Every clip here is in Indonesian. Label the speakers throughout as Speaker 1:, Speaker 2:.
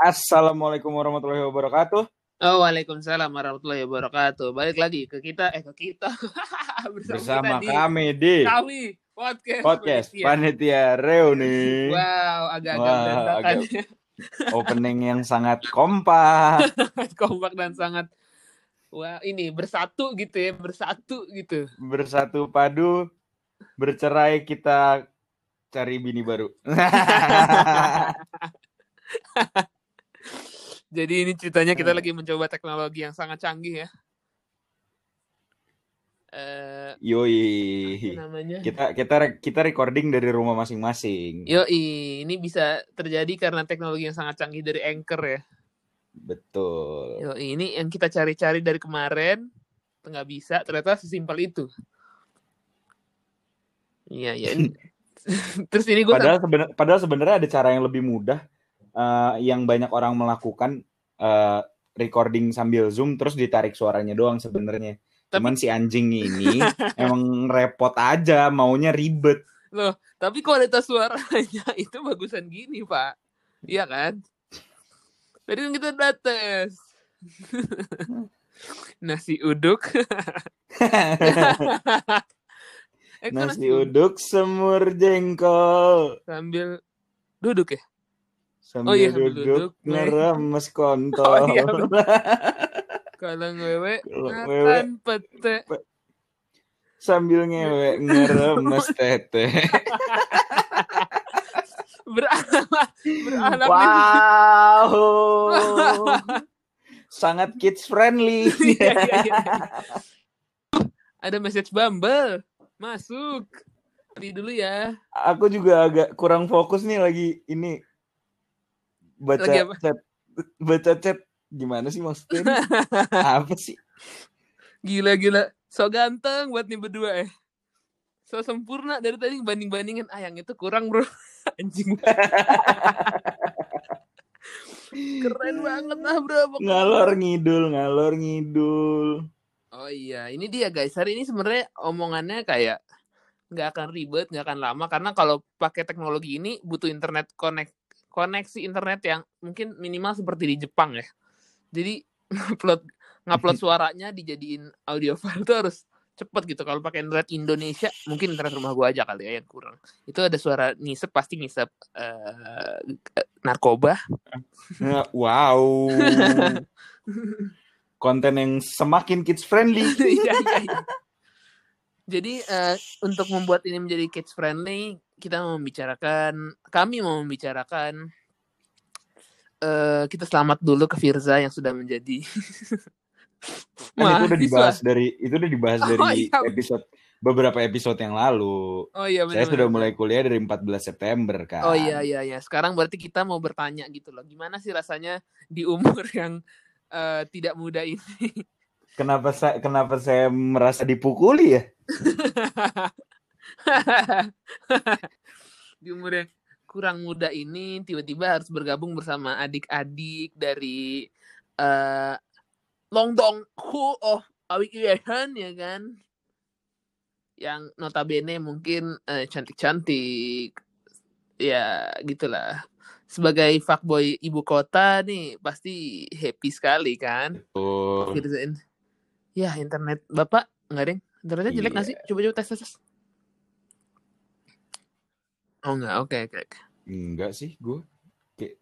Speaker 1: Assalamualaikum warahmatullahi wabarakatuh.
Speaker 2: Oh, Waalaikumsalam warahmatullahi wabarakatuh. Balik lagi ke kita, eh ke kita
Speaker 1: bersama, bersama kita kami di
Speaker 2: kami podcast
Speaker 1: podcast panitia, panitia reuni.
Speaker 2: Wow, agak-agak wow, agak
Speaker 1: opening yang sangat kompak,
Speaker 2: kompak dan sangat wah ini bersatu gitu ya, bersatu gitu.
Speaker 1: Bersatu padu, bercerai kita cari bini baru.
Speaker 2: Jadi ini ceritanya kita lagi mencoba teknologi yang sangat canggih ya.
Speaker 1: Uh, Yoi. Namanya? Kita kita kita recording dari rumah masing-masing.
Speaker 2: Yoi, ini bisa terjadi karena teknologi yang sangat canggih dari Anchor ya.
Speaker 1: Betul.
Speaker 2: Yoi, ini yang kita cari-cari dari kemarin, nggak bisa, ternyata sesimpel itu. Iya, iya.
Speaker 1: Terus ini gue padahal padahal sebenarnya ada cara yang lebih mudah uh, yang banyak orang melakukan uh, recording sambil zoom terus ditarik suaranya doang sebenarnya. Tapi... Cuman si anjing ini emang repot aja, maunya ribet.
Speaker 2: Loh, tapi kualitas suaranya itu bagusan gini, Pak. Iya kan? Tadi kan kita udah tes. Nasi uduk.
Speaker 1: eh, nasi uduk semur jengkol.
Speaker 2: Sambil duduk ya?
Speaker 1: Sambil oh, iya, duduk, duduk ngeremes kontol. Oh, iya,
Speaker 2: Kalau ngewe makan pete.
Speaker 1: Sambil ngewe ngeremes tete.
Speaker 2: beranak
Speaker 1: wow. Sangat kids friendly. Iya, iya, iya.
Speaker 2: ada message Bumble. Masuk. Tadi dulu ya.
Speaker 1: Aku juga agak kurang fokus nih lagi ini baca chat baca chat gimana sih maksudnya apa sih?
Speaker 2: Gila gila. So ganteng buat nih berdua eh. So sempurna dari tadi banding bandingin ah yang itu kurang bro. Anjing. Keren banget lah bro
Speaker 1: pokoknya. ngalor ngidul ngalor ngidul.
Speaker 2: Oh iya ini dia guys. Hari ini sebenarnya omongannya kayak nggak akan ribet nggak akan lama. Karena kalau pakai teknologi ini butuh internet connect koneksi internet yang mungkin minimal seperti di Jepang ya. Jadi ngupload ngupload suaranya dijadiin audio file itu harus cepet gitu. Kalau pakai internet Indonesia, mungkin internet rumah gua aja kali ya yang kurang. Itu ada suara ngisep pasti ngisep uh, narkoba.
Speaker 1: Wow. Konten yang semakin kids friendly. Iya, iya, iya.
Speaker 2: Jadi uh, untuk membuat ini menjadi kids friendly, kita mau membicarakan, kami mau membicarakan, uh, kita selamat dulu ke Firza yang sudah menjadi.
Speaker 1: kan itu udah dibahas dari itu udah dibahas oh, dari iya. episode beberapa episode yang lalu.
Speaker 2: Oh iya
Speaker 1: benar. Saya sudah mulai kuliah dari 14 September kan.
Speaker 2: Oh iya iya iya. Sekarang berarti kita mau bertanya gitu loh. Gimana sih rasanya di umur yang uh, tidak muda ini?
Speaker 1: Kenapa saya kenapa saya merasa dipukuli ya?
Speaker 2: di umur yang kurang muda ini tiba-tiba harus bergabung bersama adik-adik dari uh, Longdong Hu of Awikiation ya kan? Yang notabene mungkin uh, cantik-cantik. Ya gitulah. Sebagai fuckboy ibu kota nih pasti happy sekali kan?
Speaker 1: Oh.
Speaker 2: Ya internet bapak nggak deh internetnya jelek nggak sih iya. coba-coba tes tes Oh enggak, oke okay, oke. Okay.
Speaker 1: Enggak sih, gue. Kayak,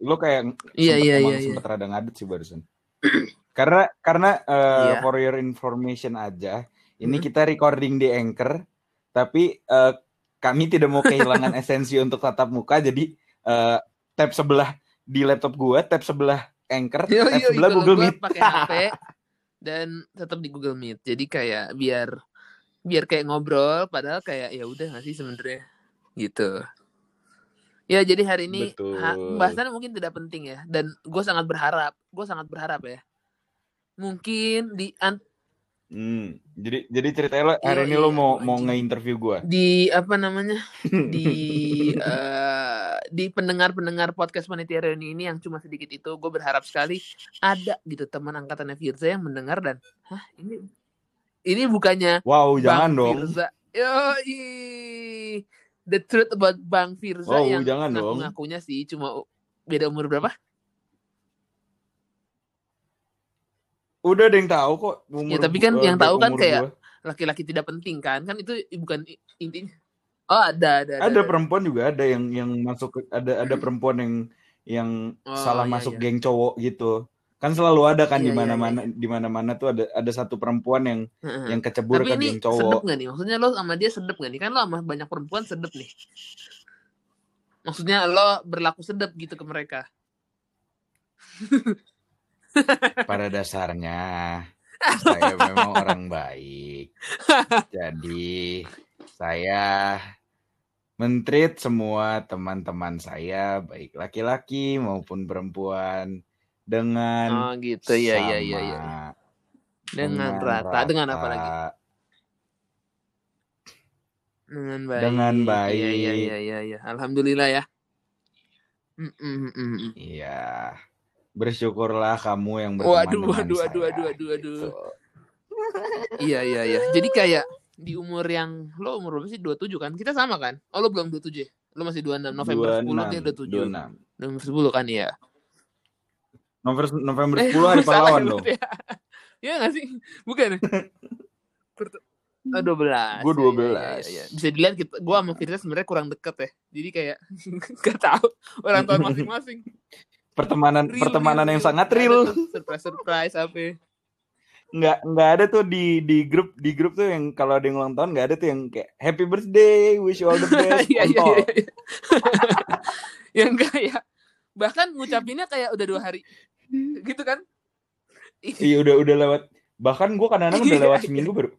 Speaker 1: lo kayak
Speaker 2: iya, iya, iya,
Speaker 1: sempat iya. rada ngadet sih barusan. karena karena uh, yeah. for your information aja, ini hmm. kita recording di Anchor, tapi uh, kami tidak mau kehilangan esensi untuk tatap muka, jadi uh, tab sebelah di laptop gue, tab sebelah Anchor, yo, tab yo, sebelah Google Meet.
Speaker 2: pakai HP dan tetap di Google Meet. Jadi kayak biar biar kayak ngobrol, padahal kayak ya udah nggak sih sebenarnya gitu. Ya jadi hari ini bahasannya mungkin tidak penting ya dan gue sangat berharap, gue sangat berharap ya. Mungkin di an
Speaker 1: Hmm, jadi jadi ceritanya lo hari ini lo mau mau nge-interview gue
Speaker 2: di apa namanya? Di uh, di pendengar-pendengar podcast panitia reuni ini yang cuma sedikit itu gue berharap sekali ada gitu teman angkatannya Firza yang mendengar dan hah ini ini bukannya
Speaker 1: wow jangan dong.
Speaker 2: Firza? Yo the truth about Bang Firza
Speaker 1: oh,
Speaker 2: yang
Speaker 1: jangan
Speaker 2: ngaku ngakunya sih cuma beda umur berapa?
Speaker 1: Udah ada yang tahu kok.
Speaker 2: Umur ya tapi kan yang tahu kan kayak laki-laki tidak penting kan? Kan itu bukan intinya. Oh ada ada.
Speaker 1: Ada, ada, perempuan juga ada yang yang masuk ada ada perempuan yang yang oh, salah iya, masuk iya. geng cowok gitu. Kan selalu ada kan iya, di iya, mana-mana iya, iya. di mana-mana tuh ada ada satu perempuan yang uh-huh. yang kecebur ke geng cowok.
Speaker 2: Sedep gak nih? Maksudnya lo sama dia sedep gak nih? Kan lo sama banyak perempuan sedep nih. Maksudnya lo berlaku sedep gitu ke mereka.
Speaker 1: Pada dasarnya saya memang orang baik. Jadi saya mentreat semua teman-teman saya baik laki-laki maupun perempuan dengan
Speaker 2: oh, gitu ya ya ya ya. Dengan, dengan rata. rata dengan apa lagi? Dengan baik.
Speaker 1: Dengan baik.
Speaker 2: Iya iya iya iya ya. Alhamdulillah ya.
Speaker 1: Iya. Mm, mm, mm, bersyukurlah kamu yang berteman waduh, dengan
Speaker 2: waduh,
Speaker 1: saya.
Speaker 2: Waduh, waduh, waduh, waduh, waduh. iya, iya, iya. Jadi kayak di umur yang lo umur berapa sih? 27 kan? Kita sama kan? Oh, lo belum 27 ya? Lo masih 26. November 26, 10 dia 27. 26. November 10 kan ya.
Speaker 1: November November 10 eh, hari pahlawan lo.
Speaker 2: Ya. Iya gak sih? Bukan. Oh, 12.
Speaker 1: Gue 12. Ya, ya,
Speaker 2: ya, Bisa dilihat kita, gue sama Firza sebenarnya kurang deket ya. Jadi kayak gak tahu orang tua masing-masing
Speaker 1: pertemanan real, pertemanan real, yang real. sangat real.
Speaker 2: surprise surprise apa
Speaker 1: nggak nggak ada tuh di di grup di grup tuh yang kalau ada yang ulang tahun nggak ada tuh yang kayak happy birthday wish you all the best iya, iya, iya, iya.
Speaker 2: yang kayak bahkan ngucapinnya kayak udah dua hari. Gitu kan?
Speaker 1: Iya udah udah lewat. Bahkan gue kadang-kadang udah lewat seminggu baru.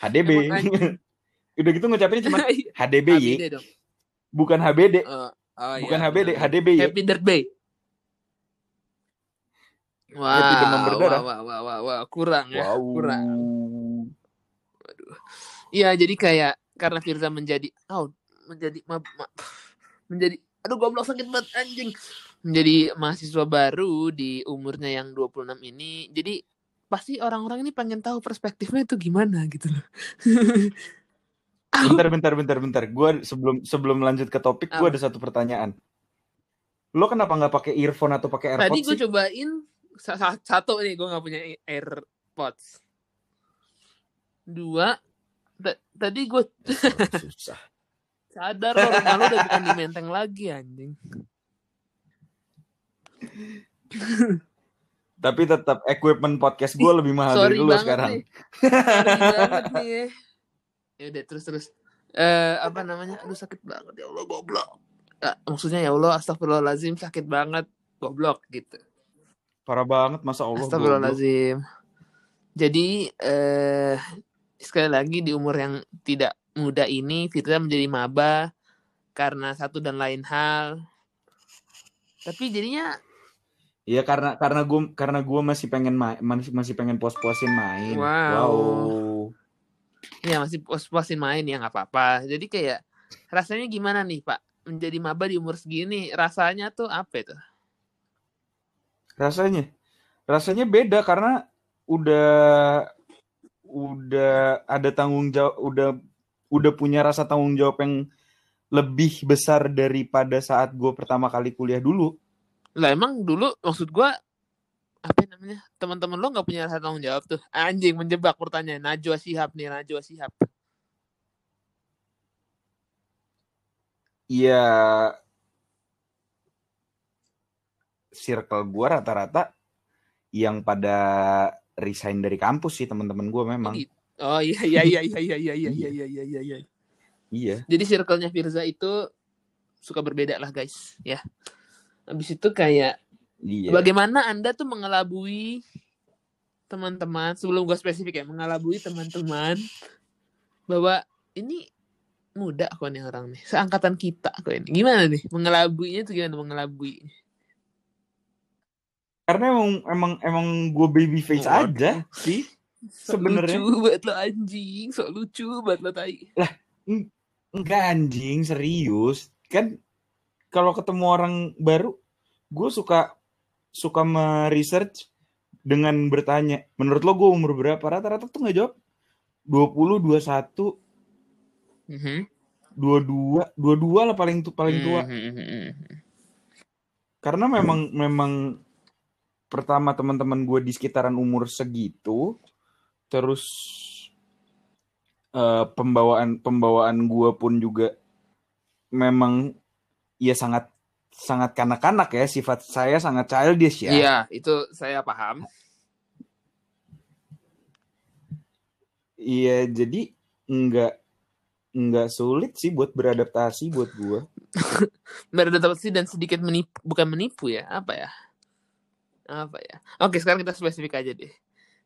Speaker 1: HDB udah gitu ngucapinnya cuma HDB ya bukan HBD uh, oh, bukan iya, HBD HDB
Speaker 2: ya Happy Birthday Wah, demam berdarah. Wah, wah, wah, wah, kurang ya, wow. kurang. Waduh. Iya, jadi kayak karena Firza menjadi oh, menjadi ma, ma, menjadi aduh goblok sakit banget anjing. Menjadi mahasiswa baru di umurnya yang 26 ini. Jadi pasti orang-orang ini pengen tahu perspektifnya itu gimana gitu loh.
Speaker 1: bentar, bentar, bentar, bentar. Gue sebelum sebelum lanjut ke topik, gue ada satu pertanyaan. Lo kenapa nggak pakai earphone atau pakai AirPods?
Speaker 2: Tadi gue cobain satu nih gue nggak punya AirPods. Dua tadi gue susah sadar lo rumah lo udah bukan di menteng lagi anjing.
Speaker 1: Tapi tetap equipment podcast gue lebih mahal Sorry dari lu sekarang. nih.
Speaker 2: Banget nih ya. Udah terus terus. Eh apa namanya? Aduh sakit banget. Ya Allah goblok. Ya, maksudnya ya Allah astagfirullahalazim sakit banget. Goblok gitu
Speaker 1: Parah banget masa Allah.
Speaker 2: Astagfirullahaladzim. Jadi eh sekali lagi di umur yang tidak muda ini Fitra menjadi maba karena satu dan lain hal. Tapi jadinya
Speaker 1: Iya karena karena gue karena gue masih pengen main masih masih pengen pos-posin main.
Speaker 2: Wow. wow. Iya masih pos-posin main ya nggak apa-apa. Jadi kayak rasanya gimana nih Pak menjadi maba di umur segini? Rasanya tuh apa itu?
Speaker 1: Rasanya rasanya beda karena udah udah ada tanggung jawab udah udah punya rasa tanggung jawab yang lebih besar daripada saat gue pertama kali kuliah dulu.
Speaker 2: Lah emang dulu maksud gue apa namanya teman-teman lo nggak punya rasa tanggung jawab tuh? Anjing menjebak pertanyaan. Najwa Sihab nih Najwa Sihab
Speaker 1: Iya circle gue rata-rata yang pada resign dari kampus sih teman-teman gue memang.
Speaker 2: Oh iya iya iya iya iya iya iya iya iya iya iya.
Speaker 1: Iya.
Speaker 2: Jadi circle-nya Firza itu suka berbeda lah guys, ya. Habis itu kayak iya. bagaimana Anda tuh mengelabui teman-teman sebelum gue spesifik ya mengelabui teman-teman bahwa ini muda kok nih orang nih seangkatan kita kok ini gimana nih mengelabuinya tuh gimana mengelabui
Speaker 1: karena emang emang emang gue baby face oh, aja sih sebenarnya.
Speaker 2: lucu banget lo anjing. So lucu banget lo tai.
Speaker 1: Lah enggak anjing. Serius. Kan kalau ketemu orang baru gue suka suka meresearch dengan bertanya. Menurut lo gue umur berapa? Rata-rata tuh nggak jawab. 20 21 mm -hmm. 22 22 lah paling tu paling tua. Mm -hmm. karena memang memang pertama teman-teman gue di sekitaran umur segitu terus uh, pembawaan pembawaan gue pun juga memang ya sangat sangat kanak-kanak ya sifat saya sangat childish ya.
Speaker 2: Iya itu saya paham.
Speaker 1: Iya jadi enggak enggak sulit sih buat beradaptasi buat gue
Speaker 2: beradaptasi dan sedikit menipu bukan menipu ya apa ya apa ya? Oke sekarang kita spesifik aja deh.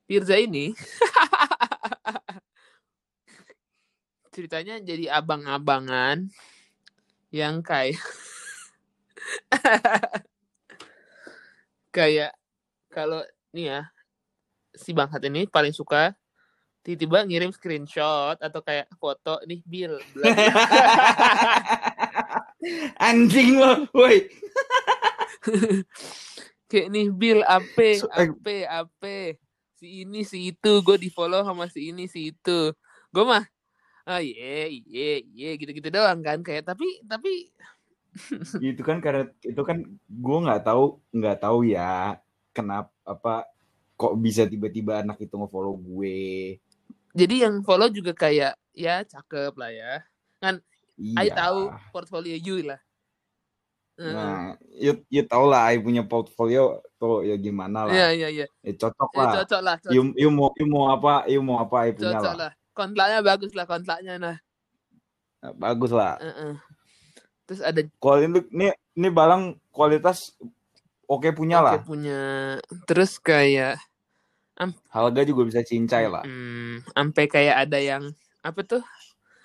Speaker 2: Firza ini ceritanya jadi abang-abangan yang kayak kayak kalau nih ya si bangsat ini paling suka tiba-tiba ngirim screenshot atau kayak foto nih Bill
Speaker 1: anjing lo woi
Speaker 2: kayak nih Bill ape ape ape. Si ini si itu. Gue di follow sama si ini si itu. Gue mah oh iya iya iya gitu-gitu doang kan kayak tapi tapi
Speaker 1: itu kan karena itu kan gue nggak tahu nggak tahu ya kenapa apa kok bisa tiba-tiba anak itu ngefollow gue.
Speaker 2: Jadi yang follow juga kayak ya cakep lah ya. Kan iya. I tahu portfolio you lah
Speaker 1: Nah, you, you tau lah, I punya portfolio tuh ya gimana lah.
Speaker 2: Iya, iya, iya.
Speaker 1: Ya, cocok ya, lah.
Speaker 2: Cocok lah. Cocok.
Speaker 1: You, you, mau, you mau apa, you mau apa, I punya
Speaker 2: cocok lah. lah. Kontraknya bagus lah, kontraknya nah.
Speaker 1: nah bagus lah.
Speaker 2: Uh -uh. Terus ada
Speaker 1: kualitas ini ini balang kualitas oke okay punya okay lah.
Speaker 2: Oke punya. Terus kayak
Speaker 1: um, harga juga bisa cincai lah.
Speaker 2: Hmm, sampai kayak ada yang apa tuh?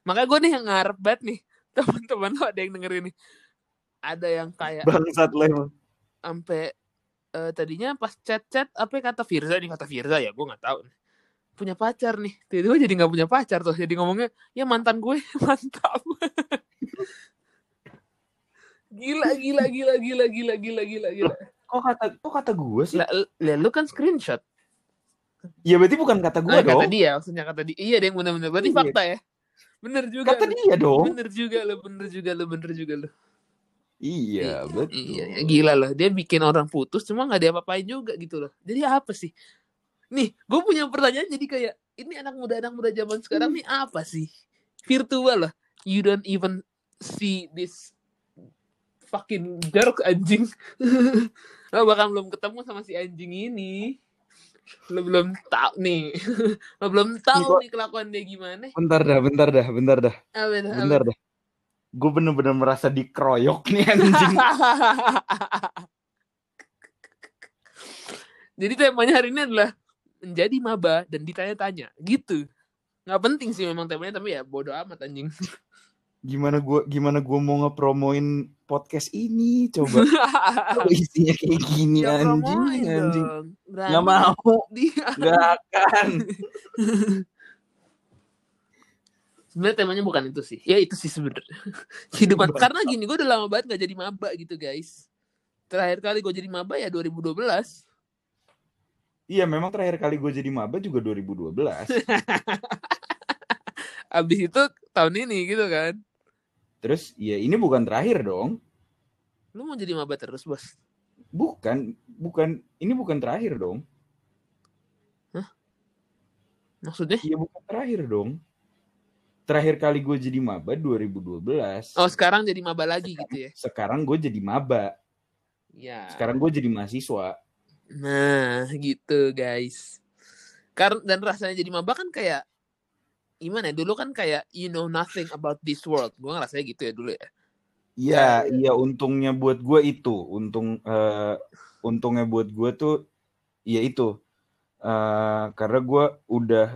Speaker 2: Makanya gue nih yang ngarep banget nih teman-teman lo ada yang dengerin nih. Ada yang kayak
Speaker 1: bangsat lah
Speaker 2: Sampai uh, tadinya pas chat-chat apa kata Firza nih kata Firza ya gue nggak tahu punya pacar nih tiba-tiba jadi nggak punya pacar tuh jadi ngomongnya ya mantan gue mantap gila gila gila gila gila gila gila gila
Speaker 1: kok kata kok kata gue sih
Speaker 2: lah, lu kan screenshot
Speaker 1: Iya berarti bukan kata gue nah, dong.
Speaker 2: Kata dia maksudnya kata dia. Iya deh bener-bener. Berarti iya. fakta ya. Bener juga.
Speaker 1: Kata lu. dia dong.
Speaker 2: Bener juga lo, bener juga lo, bener juga lo.
Speaker 1: Iya, betul.
Speaker 2: Iya, gila loh. Dia bikin orang putus cuma nggak dia apa-apain juga gitu loh. Jadi apa sih? Nih, gue punya pertanyaan jadi kayak ini anak muda anak muda zaman sekarang nih apa sih? Virtual lah. You don't even see this fucking jerk anjing lo bakal belum ketemu sama si anjing ini lo belum tahu nih lo belum tahu nih kelakuan dia gimana
Speaker 1: bentar dah bentar dah bentar dah amin, bentar dah gue bener-bener merasa dikeroyok nih anjing.
Speaker 2: Jadi temanya hari ini adalah menjadi maba dan ditanya-tanya. Gitu. Nggak penting sih memang temanya tapi ya bodoh amat anjing.
Speaker 1: Gimana gua gimana gua mau ngepromoin podcast ini? Coba oh, isinya kayak gini ya, anjing anjing. nggak mau. Nggak akan
Speaker 2: sebenarnya temanya bukan itu sih ya itu sih sebenarnya kehidupan karena gini gue udah lama banget gak jadi maba gitu guys terakhir kali gue jadi maba ya 2012
Speaker 1: iya memang terakhir kali gue jadi maba juga 2012
Speaker 2: abis itu tahun ini gitu kan
Speaker 1: Terus ya ini bukan terakhir dong.
Speaker 2: Lu mau jadi maba terus, Bos?
Speaker 1: Bukan, bukan ini bukan terakhir dong.
Speaker 2: Hah? Maksudnya?
Speaker 1: Iya bukan terakhir dong. Terakhir kali gue jadi maba 2012.
Speaker 2: Oh, sekarang jadi maba lagi
Speaker 1: sekarang,
Speaker 2: gitu ya.
Speaker 1: Sekarang gue jadi maba.
Speaker 2: Ya.
Speaker 1: Sekarang gue jadi mahasiswa.
Speaker 2: Nah, gitu, guys. Karena dan rasanya jadi maba kan kayak gimana ya dulu kan kayak you know nothing about this world gue ngerasanya gitu ya dulu ya
Speaker 1: iya iya untungnya buat gue itu untung uh, untungnya buat gue tuh ya itu uh, karena gue udah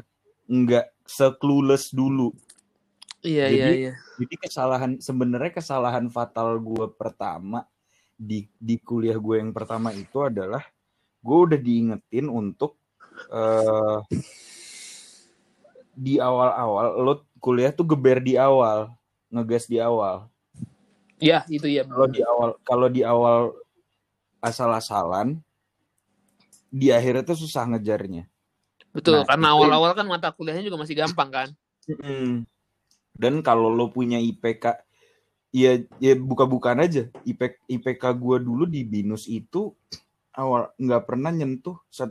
Speaker 1: nggak seclueless dulu
Speaker 2: iya
Speaker 1: jadi,
Speaker 2: iya iya
Speaker 1: jadi kesalahan sebenarnya kesalahan fatal gue pertama di di kuliah gue yang pertama itu adalah gue udah diingetin untuk uh, di awal-awal lo kuliah tuh geber di awal, ngegas di awal.
Speaker 2: Iya, itu ya.
Speaker 1: Kalau di awal kalau di awal asal-asalan di akhirnya tuh susah ngejarnya.
Speaker 2: Betul, nah, karena awal-awal kan mata kuliahnya juga masih gampang kan.
Speaker 1: Dan kalau lo punya IPK ya ya buka-bukaan aja. IPK IPK gua dulu di BINUS itu awal nggak pernah nyentuh 1,5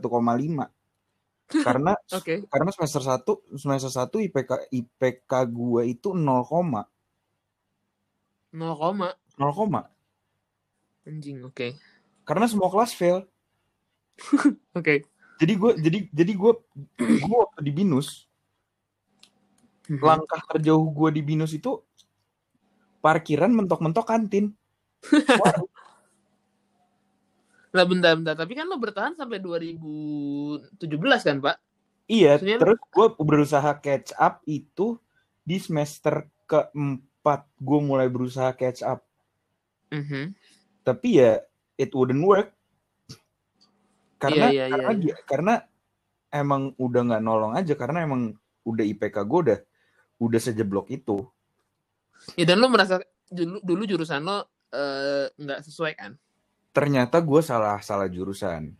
Speaker 1: karena
Speaker 2: okay.
Speaker 1: karena semester 1 semester 1 IPK IPK gue itu 0, 0, 0
Speaker 2: anjing oke okay.
Speaker 1: karena semua kelas fail
Speaker 2: oke okay.
Speaker 1: jadi gue jadi jadi gue gue waktu di binus mm-hmm. langkah terjauh gue di binus itu parkiran mentok-mentok kantin
Speaker 2: lah bentar-bentar, tapi kan lo bertahan sampai 2017 kan, Pak?
Speaker 1: Iya, Maksudnya terus lo... gue berusaha catch up itu di semester keempat gue mulai berusaha catch up.
Speaker 2: Mm -hmm.
Speaker 1: Tapi ya it wouldn't work karena
Speaker 2: iya, iya,
Speaker 1: karena
Speaker 2: iya.
Speaker 1: karena emang udah nggak nolong aja karena emang udah IPK gue udah udah sejeblok itu.
Speaker 2: Ya dan lo merasa dulu, dulu jurusan lo eh, nggak uh, sesuai kan?
Speaker 1: ternyata gue salah salah jurusan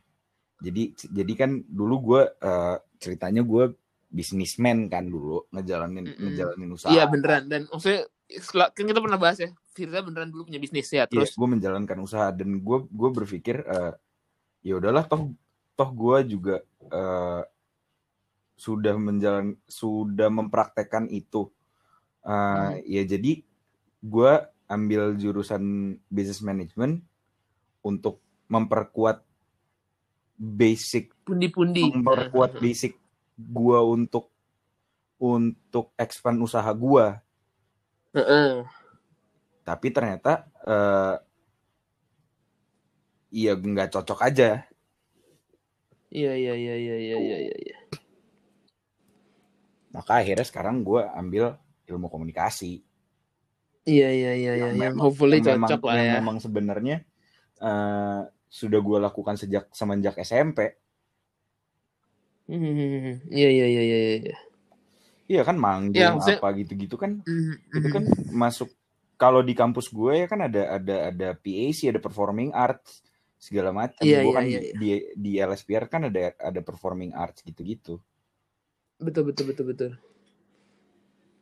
Speaker 1: jadi jadi kan dulu gue uh, ceritanya gue bisnismen kan dulu ngejalanin mm -hmm. ngejalanin usaha
Speaker 2: iya beneran dan maksudnya kan kita pernah bahas ya Firza beneran dulu punya bisnis ya iya, terus
Speaker 1: iya, gue menjalankan usaha dan gue gue berpikir uh, ya udahlah toh toh gue juga uh, sudah menjalan sudah mempraktekkan itu uh, hmm. ya jadi gue ambil jurusan business management untuk memperkuat basic
Speaker 2: pundi-pundi
Speaker 1: memperkuat basic gua untuk untuk expand usaha.
Speaker 2: Uh -uh.
Speaker 1: Tapi ternyata uh, iya nggak cocok aja.
Speaker 2: Iya iya iya iya iya iya iya.
Speaker 1: Maka akhirnya sekarang gue ambil ilmu komunikasi.
Speaker 2: Iya iya iya iya. Yang, hopefully
Speaker 1: yang
Speaker 2: cocok
Speaker 1: memang,
Speaker 2: lah
Speaker 1: yang
Speaker 2: ya.
Speaker 1: Memang sebenarnya uh, sudah gue lakukan sejak semenjak SMP.
Speaker 2: Hmm, iya iya iya iya iya.
Speaker 1: Iya kan manggung ya, apa gitu-gitu kan.
Speaker 2: Mm-hmm.
Speaker 1: Itu kan masuk kalau di kampus gue ya kan ada ada ada PAC, ada performing arts segala macam.
Speaker 2: Iya,
Speaker 1: gue
Speaker 2: iya,
Speaker 1: kan
Speaker 2: iya,
Speaker 1: di di LSPR kan ada ada performing arts gitu-gitu.
Speaker 2: Betul betul betul betul.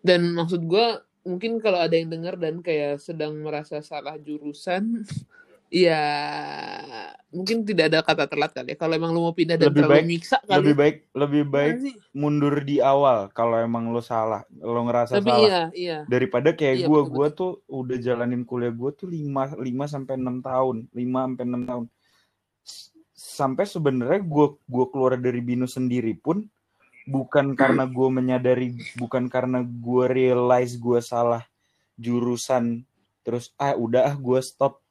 Speaker 2: Dan maksud gue mungkin kalau ada yang dengar dan kayak sedang merasa salah jurusan Iya, mungkin tidak ada kata telat kali ya. Kalau emang lu mau pindah dan
Speaker 1: lebih
Speaker 2: terlalu
Speaker 1: baik,
Speaker 2: miksa kali.
Speaker 1: Lebih baik, lebih baik mundur di awal kalau emang lu salah, lu ngerasa
Speaker 2: Tapi
Speaker 1: salah.
Speaker 2: iya, iya.
Speaker 1: Daripada kayak
Speaker 2: iya,
Speaker 1: gue, gue tuh udah jalanin kuliah gue tuh 5 5 sampai 6 tahun, 5 sampai 6 tahun. Sampai sebenarnya gue gue keluar dari binus sendiri pun bukan karena gue menyadari, bukan karena gue realize gue salah jurusan terus ah udah ah gue stop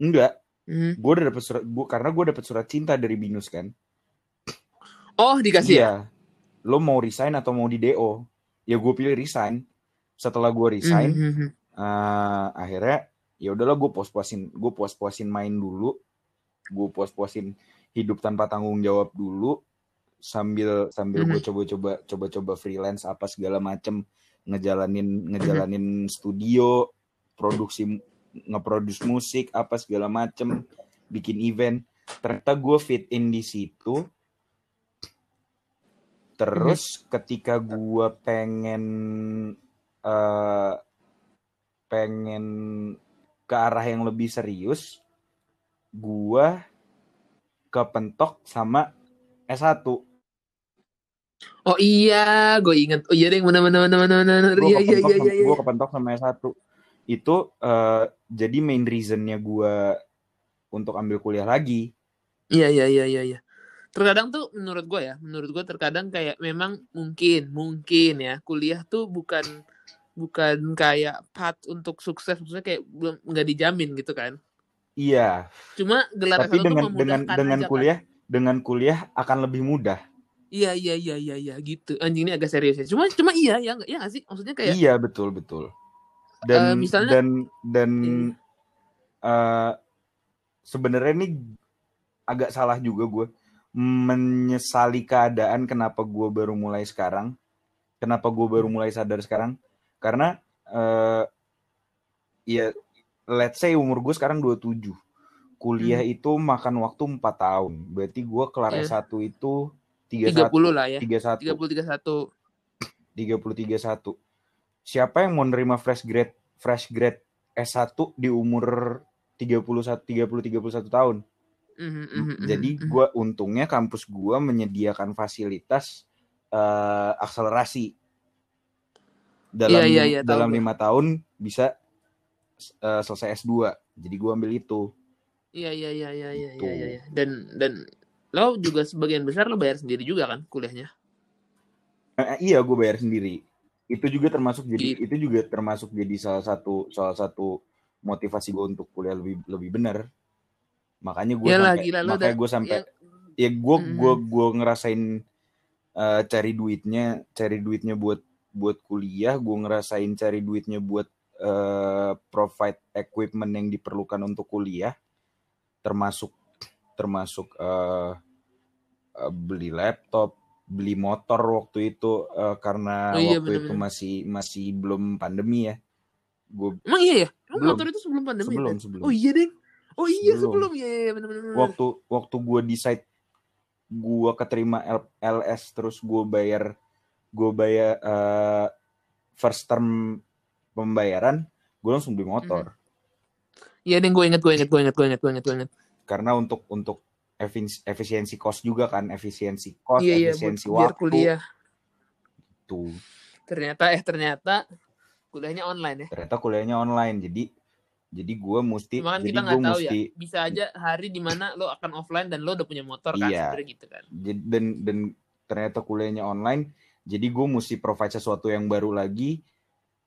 Speaker 1: Enggak.
Speaker 2: Hmm.
Speaker 1: Gue udah dapet surat, gua, karena gue dapet surat cinta dari Binus kan.
Speaker 2: Oh dikasih
Speaker 1: iya. ya? Lo mau resign atau mau di DO? Ya gue pilih resign. Setelah gue resign, mm -hmm. uh, akhirnya ya udahlah gue puas-puasin, gue puas-puasin main dulu, gue puas-puasin hidup tanpa tanggung jawab dulu, sambil sambil mm -hmm. gue coba-coba coba-coba freelance apa segala macem ngejalanin ngejalanin mm -hmm. studio produksi ngeproduce musik apa segala macem bikin event ternyata gue fit in di situ terus hmm. ketika gue pengen uh, pengen ke arah yang lebih serius gue kepentok sama S1
Speaker 2: Oh iya, gue inget. Oh iya deh, mana mana mana mana mana. Iya iya iya iya.
Speaker 1: Gue kepentok sama S1 itu uh, jadi main reasonnya gue untuk ambil kuliah lagi.
Speaker 2: Iya iya iya iya. iya. Terkadang tuh menurut gue ya, menurut gue terkadang kayak memang mungkin mungkin ya kuliah tuh bukan bukan kayak path untuk sukses maksudnya kayak belum nggak dijamin gitu kan.
Speaker 1: Iya.
Speaker 2: Cuma gelar
Speaker 1: Tapi dengan dengan dengan kan. kuliah kan? dengan kuliah akan lebih mudah.
Speaker 2: Iya iya iya iya iya gitu. Anjing ini agak serius ya. Cuma cuma iya ya enggak ya gak sih? Maksudnya kayak
Speaker 1: Iya betul betul dan uh, misalnya, dan dan hmm. uh, sebenarnya ini agak salah juga gue menyesali keadaan kenapa gue baru mulai sekarang kenapa gue baru mulai sadar sekarang karena uh, ya let's say umur gue sekarang 27 kuliah hmm. itu makan waktu 4 tahun berarti gue kelar yeah. S1 itu
Speaker 2: tiga puluh lah ya.
Speaker 1: tiga
Speaker 2: puluh
Speaker 1: tiga satu. Tiga puluh tiga satu. Siapa yang mau nerima fresh grade fresh grade S satu di umur tiga puluh satu tiga
Speaker 2: puluh tiga
Speaker 1: puluh
Speaker 2: satu tahun?
Speaker 1: Mm-hmm, jadi gue untungnya kampus gue menyediakan fasilitas uh, akselerasi. Dalam yeah,
Speaker 2: yeah, yeah,
Speaker 1: dalam lima tahun bisa uh, selesai S 2 jadi gue ambil itu.
Speaker 2: Iya iya iya iya iya iya ya, ya. dan dan lo juga sebagian besar lo bayar sendiri juga kan kuliahnya?
Speaker 1: Eh, iya, gue bayar sendiri. Itu juga termasuk jadi
Speaker 2: Gitu.
Speaker 1: itu juga termasuk jadi salah satu salah satu motivasi gue untuk kuliah lebih lebih benar. Makanya gue
Speaker 2: Iyalah,
Speaker 1: sampai
Speaker 2: gila, lo
Speaker 1: makanya gue sampai
Speaker 2: yang-
Speaker 1: ya gue
Speaker 2: Mhm.
Speaker 1: gue gue ngerasain eh, cari duitnya cari duitnya buat buat kuliah gue ngerasain cari duitnya buat eh, provide equipment yang diperlukan untuk kuliah termasuk termasuk eh, eh, beli laptop beli motor waktu itu eh, karena
Speaker 2: Oh iya,
Speaker 1: waktu itu
Speaker 2: bener-bener.
Speaker 1: masih masih belum pandemi ya gue
Speaker 2: Emang iya ya? Emang
Speaker 1: Belum.
Speaker 2: motor itu sebelum pandemi?
Speaker 1: sebelum
Speaker 2: kan?
Speaker 1: sebelum
Speaker 2: Oh iya deh. Oh iya
Speaker 1: Sebelum.
Speaker 2: sebelum ya ya benar benar.
Speaker 1: waktu waktu gue decide gue keterima L- LS terus gue bayar gue bayar eh, first term pembayaran gue langsung beli motor
Speaker 2: Iya deh gue inget gue inget gue inget gue inget gue inget gue inget.
Speaker 1: Karena untuk untuk efis- efisiensi cost juga kan efisiensi cost
Speaker 2: Iya iya buat
Speaker 1: efisiensi
Speaker 2: biar
Speaker 1: waktu
Speaker 2: kuliah.
Speaker 1: tuh
Speaker 2: Ternyata eh ternyata kuliahnya online ya.
Speaker 1: ternyata kuliahnya online jadi jadi gue mesti
Speaker 2: Cuma kan
Speaker 1: jadi
Speaker 2: kita
Speaker 1: gue
Speaker 2: tahu
Speaker 1: mesti
Speaker 2: ya. Bisa aja hari di mana lo akan offline dan lo udah punya motor kan
Speaker 1: Iya.
Speaker 2: gitu kan.
Speaker 1: Dan dan ternyata kuliahnya online jadi gue mesti provide sesuatu yang baru lagi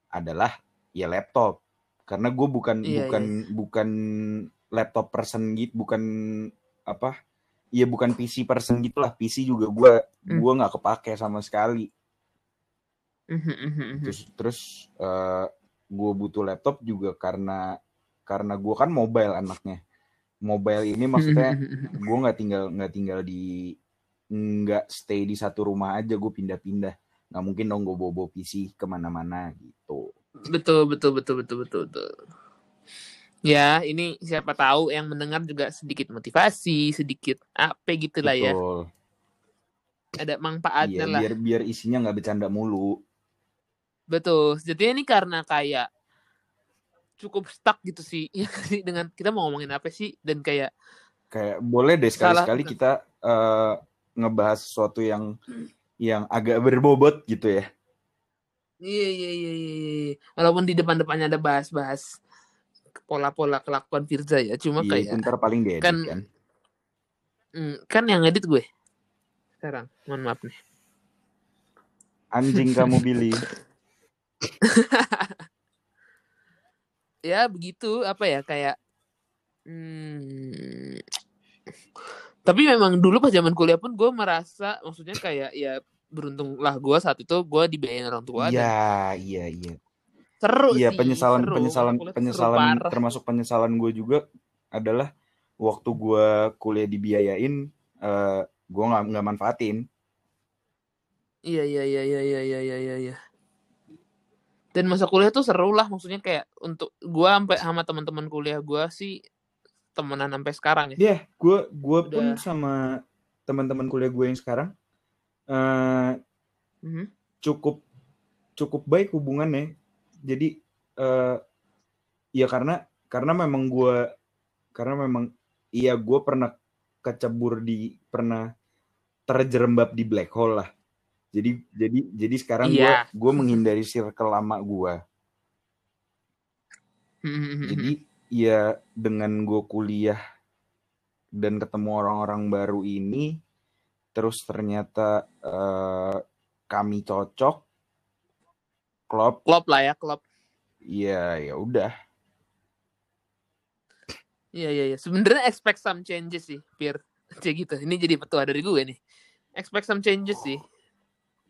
Speaker 1: adalah ya laptop karena gue bukan
Speaker 2: Iya,
Speaker 1: bukan bukan laptop person gitu bukan apa ya bukan PC person gitulah PC juga gue
Speaker 2: Hmm.
Speaker 1: gue nggak kepake sama sekali
Speaker 2: Mhm, mhm, mhm.
Speaker 1: terus terus gue butuh laptop juga karena karena gue kan mobile anaknya mobile ini maksudnya gue nggak tinggal nggak tinggal di nggak stay di satu rumah aja gue pindah-pindah nggak mungkin dong gue bobo PC ke mana-mana gitu
Speaker 2: Betul, betul, betul, betul, betul, betul. Ya, ini siapa tahu yang mendengar juga sedikit motivasi, sedikit apa gitu lah ya.
Speaker 1: betul
Speaker 2: Ada
Speaker 1: iya
Speaker 2: manfaatnya lah.
Speaker 1: biar biar isinya nggak bercanda mulu
Speaker 2: Betul. Jadi ini karena kayak cukup stuck gitu sih. Ya sih? dengan kita mau ngomongin apa sih dan kayak
Speaker 1: kayak boleh deh sekali-sekali kita eh, ngebahas sesuatu yang yang agak berbobot gitu ya
Speaker 2: iya iya iya iya iya. Walaupun di depan-depannya ada bahas-bahas pola-pola kelakuan Firza ya. Cuma
Speaker 1: iya
Speaker 2: kayak
Speaker 1: ntar paling diedit
Speaker 2: kan-
Speaker 1: kan
Speaker 2: hmm, kan yang edit gue sekarang. Mohon maaf nih.
Speaker 1: anjing kamu Billy
Speaker 2: ya begitu apa ya kayak hmm, tapi memang dulu pas zaman kuliah pun gue merasa maksudnya kayak ya beruntunglah gue saat itu gue dibiayain orang tua dan
Speaker 1: iya iya iya
Speaker 2: seru
Speaker 1: Iya
Speaker 2: sih
Speaker 1: penyesalan
Speaker 2: seru.
Speaker 1: penyesalan
Speaker 2: seru
Speaker 1: penyesalan termasuk penyesalan gue juga adalah waktu gue kuliah dibiayain eh gue nggak nggak manfaatin.
Speaker 2: Iya iya iya iya iya iya iya iya iya. Dan masa kuliah tuh seru lah maksudnya kayak untuk gue sampai sama teman-teman kuliah gue sih temenan sampai sekarang ya.
Speaker 1: Ya gue gue pun sama teman-teman kuliah gue yang sekarang eh
Speaker 2: Mhm.
Speaker 1: cukup cukup baik hubungannya jadi eh ya karena karena memang gue karena memang iya gue pernah kecebur di pernah terjerembab di black hole lah jadi jadi jadi sekarang gue
Speaker 2: Iya.
Speaker 1: gue menghindari circle lama gue jadi ya dengan gue kuliah dan ketemu orang-orang baru ini terus ternyata eh, kami cocok klop
Speaker 2: klop lah ya klop
Speaker 1: ya ya udah
Speaker 2: Iya iya iya. Sebenarnya expect some changes sih, Pir. Kayak gitu. Ini jadi petua dari gue nih. Expect some changes sih.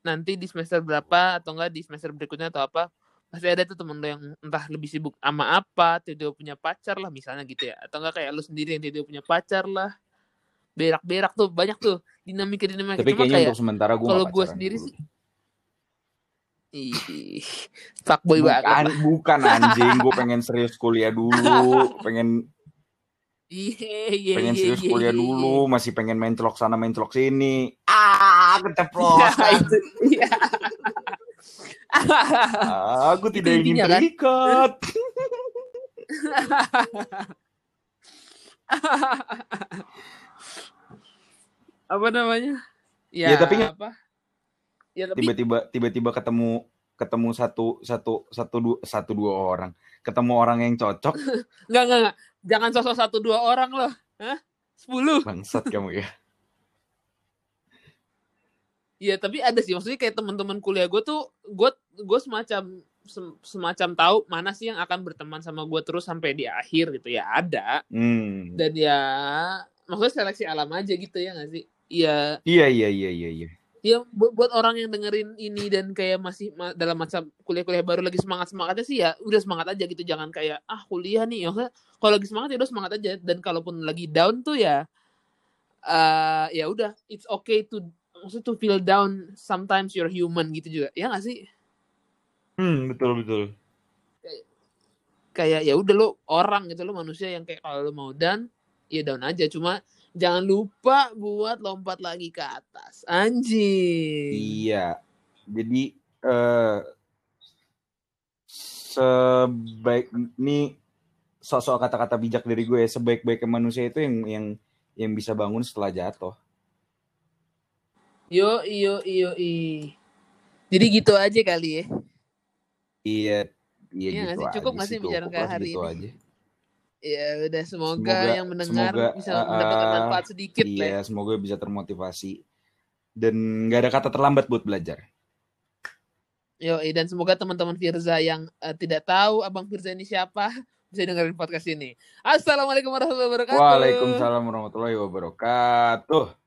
Speaker 2: Nanti di semester berapa atau enggak di semester berikutnya atau apa, pasti ada tuh temen lo yang entah lebih sibuk sama apa, tiba-tiba punya pacar lah misalnya gitu ya. Atau enggak kayak lu sendiri yang tiba-tiba punya pacar lah. Berak-berak tuh banyak tuh dinamika-dinamika.
Speaker 1: tapi
Speaker 2: Cuma
Speaker 1: kayaknya
Speaker 2: kayak
Speaker 1: untuk sementara gue
Speaker 2: kalau gue sendiri sih Ih, fuckboy banget.
Speaker 1: bukan
Speaker 2: lah.
Speaker 1: bukan anjing gue pengen serius kuliah dulu pengen
Speaker 2: Iya iya
Speaker 1: pengen
Speaker 2: iya,
Speaker 1: serius
Speaker 2: iya,
Speaker 1: kuliah
Speaker 2: iya,
Speaker 1: dulu masih pengen main celok sana main celok sini ah
Speaker 2: iya. Ya,
Speaker 1: keceplosan
Speaker 2: itu. Iya.
Speaker 1: aku tidak
Speaker 2: Itu
Speaker 1: ingin
Speaker 2: kan?
Speaker 1: terikat
Speaker 2: apa namanya?
Speaker 1: Ya, ya tapi apa? Ya tapi tiba-tiba tiba-tiba ketemu ketemu satu satu satu dua satu dua orang. Ketemu orang yang cocok.
Speaker 2: Nggak nggak nggak. Jangan sosok satu dua orang loh. Hah? sepuluh.
Speaker 1: Bangsat kamu ya.
Speaker 2: Iya tapi ada sih. Maksudnya kayak teman-teman kuliah gue tuh gue gue semacam semacam tahu mana sih yang akan berteman sama gue terus sampai di akhir gitu. Ya ada. Hmm. dan ya maksudnya seleksi alam aja gitu ya nggak sih?
Speaker 1: Iya. Iya iya iya iya iya
Speaker 2: ya buat, buat orang yang dengerin ini dan kayak masih ma dalam masa kuliah-kuliah baru lagi semangat semangatnya sih ya udah semangat aja gitu. Jangan kayak ah kuliah nih. Ya kalau lagi semangat ya udah semangat aja. Dan kalaupun lagi down tuh ya uh, ya udah it's okay to maksudnya to feel down. Sometimes you're human gitu juga. Ya gak sih?
Speaker 1: Hmm betul betul.
Speaker 2: Kayak, kayak ya udah lo orang gitu lo manusia yang kayak kalau lo mau down ya down aja. Cuma jangan lupa buat lompat lagi ke atas. Anjing.
Speaker 1: Iya. Jadi uh, sebaik ini sosok kata-kata bijak dari gue ya, sebaik-baiknya manusia itu yang yang yang bisa bangun setelah jatuh.
Speaker 2: Yo yo yo i. Jadi gitu aja kali ya.
Speaker 1: Iya, iya, iya
Speaker 2: gitu cukup aja masih bicara hari gitu ini. Aja. Ya udah semoga, semoga yang mendengar semoga, bisa uh, mendapatkan manfaat sedikit
Speaker 1: iya, semoga bisa termotivasi dan nggak ada kata terlambat buat belajar.
Speaker 2: Yo, dan semoga teman-teman Firza yang uh, tidak tahu Abang Firza ini siapa bisa dengerin podcast ini. Assalamualaikum warahmatullahi wabarakatuh.
Speaker 1: Waalaikumsalam warahmatullahi wabarakatuh.